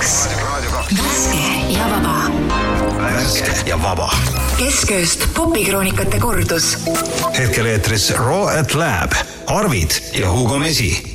kaks. värske ja vaba. värske ja vaba. keskööst popikroonikate kordus. hetkel eetris Raw at Lab, Arvid ja Hugo Mesi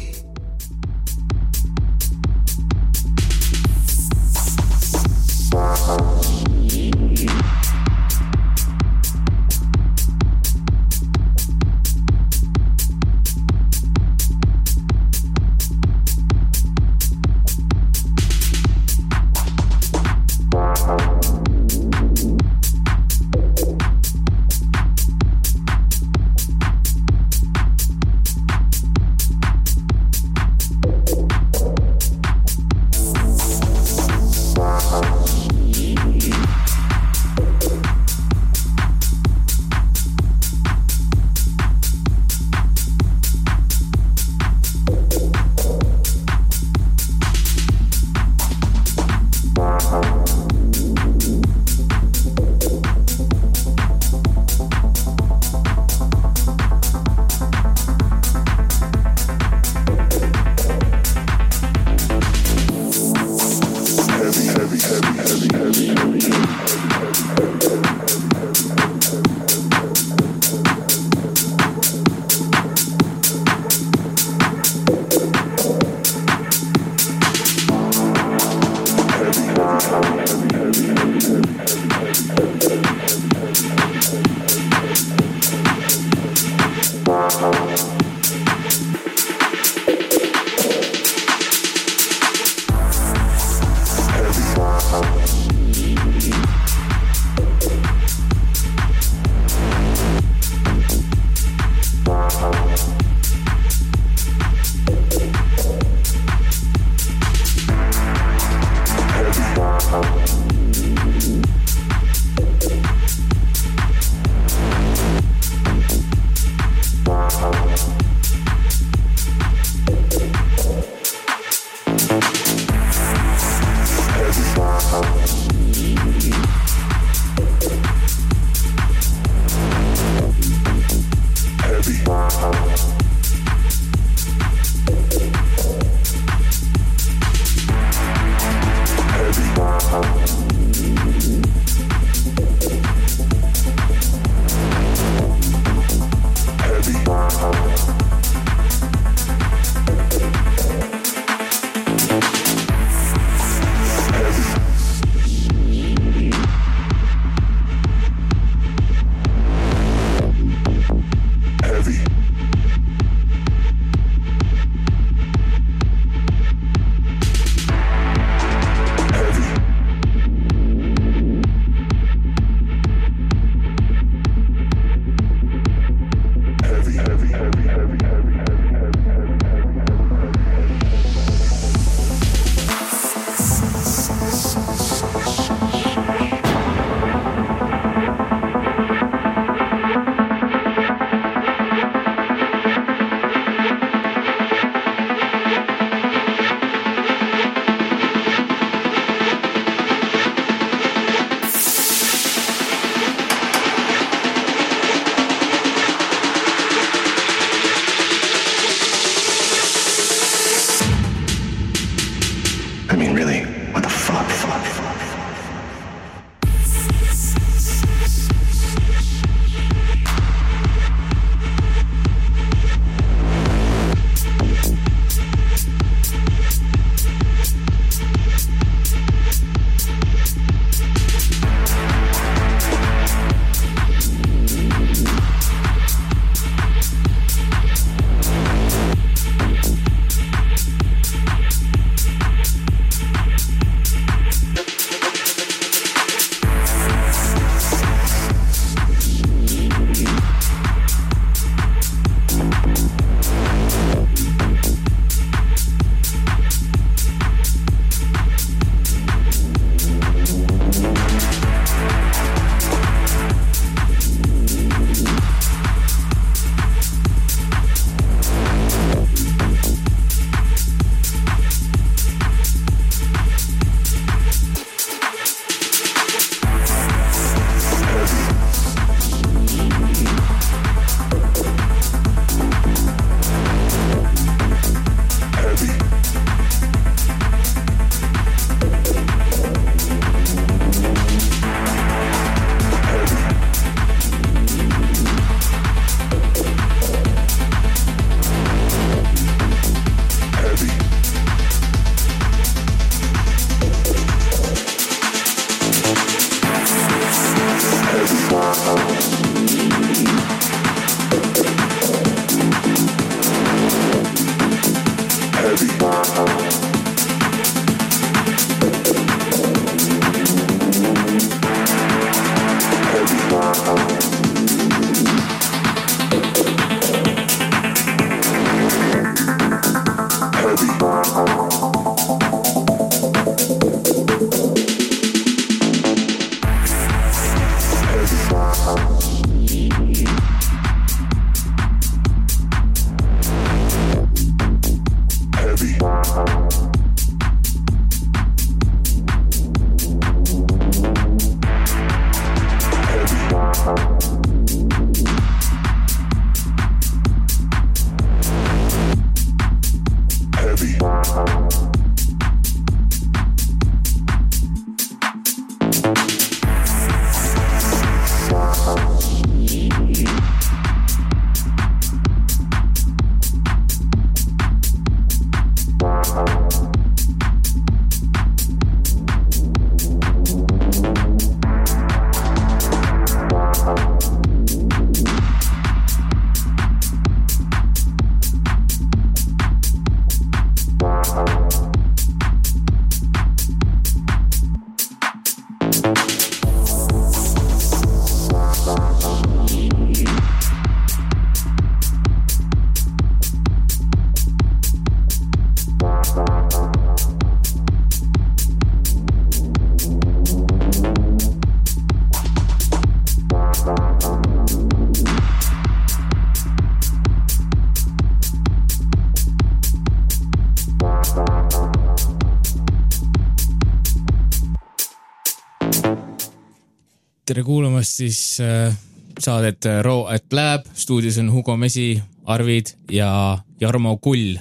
tere kuulamast siis äh, saadet äh, Raw at Lab. stuudios on Hugo Mesi, Arvid ja Jarmo Kull.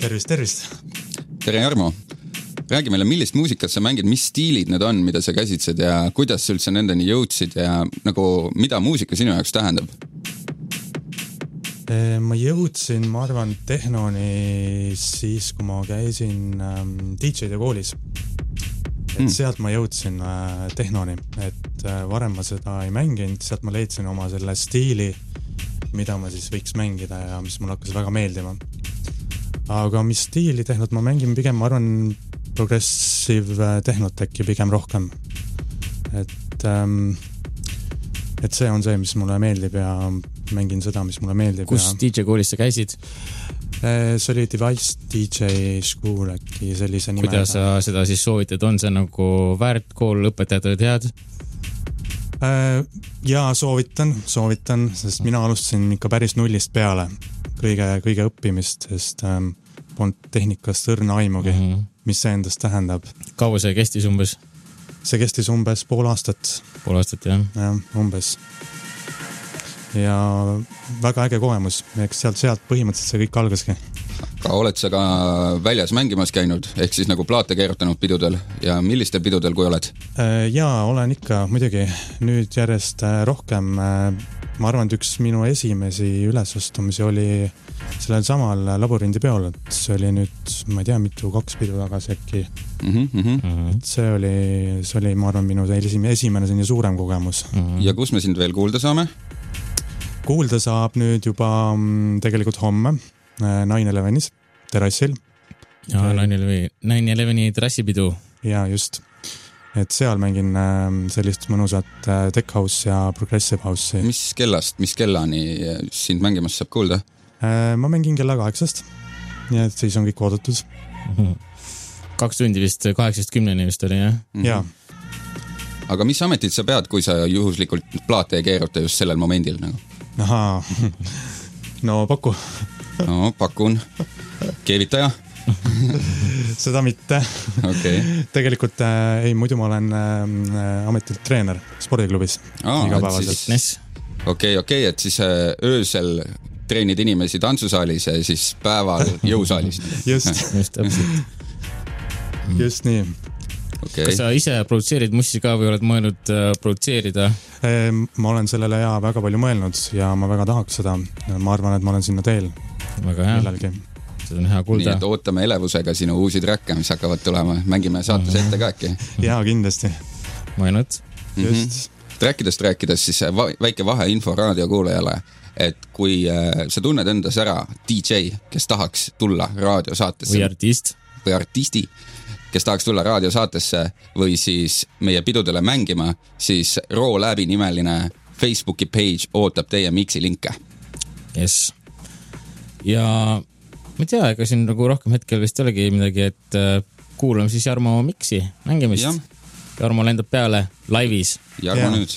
tervist, tervist. tere, Jarmo. räägi meile, millist muusikat sa mängid, mis stiilid need on, mida sa käsitled ja kuidas sa üldse nendeni jõudsid ja nagu, mida muusika sinu jaoks tähendab? ma jõudsin, ma arvan, tehnoni siis, kui ma käisin ähm, DJ-de koolis et mm. sealt ma jõudsin äh, tehnoni, et äh, varem ma seda ei mänginud, sealt ma leidsin oma selle stiili, mida ma siis võiks mängida ja mis mulle hakkas väga meeldima. aga mis stiili tehnot ma mängin, pigem ma arvan progressive äh, tehnot äkki pigem rohkem. et ähm,, et see on see, mis mulle meeldib ja mängin seda, mis mulle meeldib. kus ja... DJ koolis sa käisid? Äh, see oli Device DJ School äkki sellise nimega. kuidas sa seda siis soovitad, on see nagu väärt kool, õpetajad olid head? Äh, jaa, soovitan, soovitan, sest mina alustasin ikka päris nullist peale kõige, kõige õppimist, sest ähm, polnud tehnikast õrna aimugi mm, -hmm. mis see endast tähendab. kaua see kestis umbes? see kestis umbes pool aastat. pool aastat, jah? jah, umbes ja väga äge kogemus, eks sealt, sealt põhimõtteliselt see kõik algaski. aga oled sa ka väljas mängimas käinud, ehk siis nagu plaate keerutanud pidudel ja millistel pidudel, kui oled? Äh, jaa, olen ikka muidugi, nüüd järjest äh, rohkem. Äh, ma arvan, et üks minu esimesi ülesastumisi oli sellel samal labürindipeol, et see oli nüüd, ma ei tea, mitu, kaks pidu tagasi äkki mm. -hmm. et see oli, see oli, ma arvan, minu esimene, esimene selline suurem kogemus mm. -hmm. ja kus me sind veel kuulda saame? Kuulda saab nüüd juba mm, tegelikult homme äh, Nine Elevenis terrassil. jaa, Nine Eleveni, Nine Eleveni terrassipidu. jaa, just. et seal mängin ähm, sellist mõnusat äh, tech house ja progressive house'i. mis kellast, mis kellani sind mängimas saab kuulda? Äh, ma mängin kella kaheksast, nii et siis on kõik oodatud. kaks tundi vist, kaheksast kümneni vist oli, jah? jaa aga mis ametit sa pead, kui sa juhuslikult plaate ei keeruta just sellel momendil nagu? Ahaa, no paku. no pakun, keevitaja. Seda mitte. Okay.. tegelikult äh, ei, muidu ma olen äh, ametilt treener spordiklubis. Oh, igapäevaselt. okei, okei, et siis äh, öösel treenid inimesi tantsusaalis ja siis päeval jõusaalis. Just. Just täpselt. just nii okay.. kas sa ise produtseerid mussi ka või oled mõelnud äh, produtseerida? Ehm, ma olen sellele ja väga palju mõelnud ja ma väga tahaks seda. ma arvan, et ma olen sinna teel. väga hea. millalgi seda on hea kuulda. nii et ootame elevusega sinu uusi track'e, mis hakkavad tulema, mängime saates -hmm. ette ka äkki? jaa, kindlasti. Why not? just mm. -hmm. Track idest rääkides, siis väike vaheinfo raadiokuulajale et kui äh, sa tunned endas ära DJ, kes tahaks tulla raadiosaatesse või artist. või artisti, kes tahaks tulla raadiosaatesse või siis meie pidudele mängima, siis Raw Labi nimeline Facebooki page ootab teie miksi linke. jess. ja ma ei tea, ega siin nagu rohkem hetkel vist ei olegi midagi, et äh, kuulame siis Jarmo miksi mängimist. Jarmo lendab peale laivis. Jarmo Jaa. nüüd.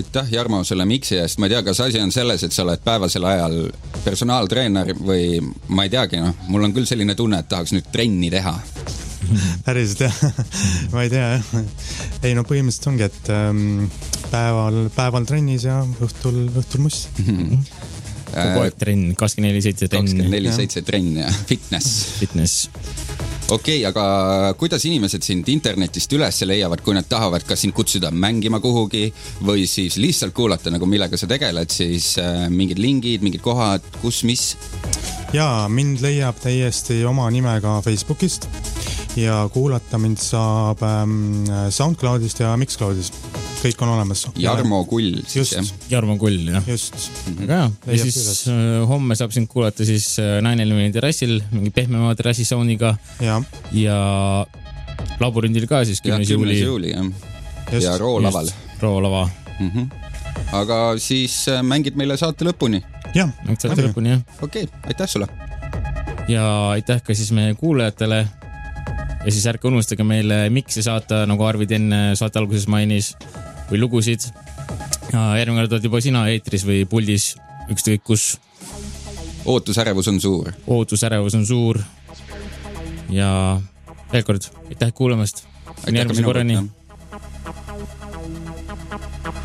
aitäh, Jarmo, selle miksi eest, ma ei tea, kas asi on selles, et sa oled päevasel ajal personaaltreener või ma ei teagi, noh, mul on küll selline tunne, et tahaks nüüd trenni teha. päriselt jah, ma ei tea jah. ei no põhimõtteliselt ongi, et ähm, päeval, päeval trennis ja õhtul, õhtul muss. kogu aeg trenn, kakskümmend neli seitse trenn, kakskümmend neli seitse trenn ja fitness. fitness. Okei okay,, aga kuidas inimesed sind internetist üles leiavad, kui nad tahavad kas sind kutsuda mängima kuhugi või siis lihtsalt kuulata nagu millega sa tegeled, siis äh, mingid lingid, mingid kohad, kus, mis? ja mind leiab täiesti oma nimega Facebookist ja kuulata mind saab ähm, SoundCloudist ja Mixcloudist. Kõik on olemas. Jarmo Kull just,? Jarmo Kull, jah. just. väga hea, ja siis üles. äh, homme saab sind kuulata siis äh, Nine Eleven terrassil mingi pehmema terrassi sound'iga ja ja laborindil ka siis kümnes kümnes juuli. juuli jah. Ja Roolaval. Roolava, aga siis äh, mängid meile saate lõpuni. jah, saate lõpuni jah. okei okay,, aitäh sulle. ja aitäh ka siis meie kuulajatele. ja siis ärge unustage meile miks'i saata, nagu Arvid enne saate alguses mainis või lugusid. järgmine kord oled juba sina eetris või puldis, ükskõik kus. ootusärevus on suur. ootusärevus on suur. ja veel kord aitäh kuulamast. järgmise korrani.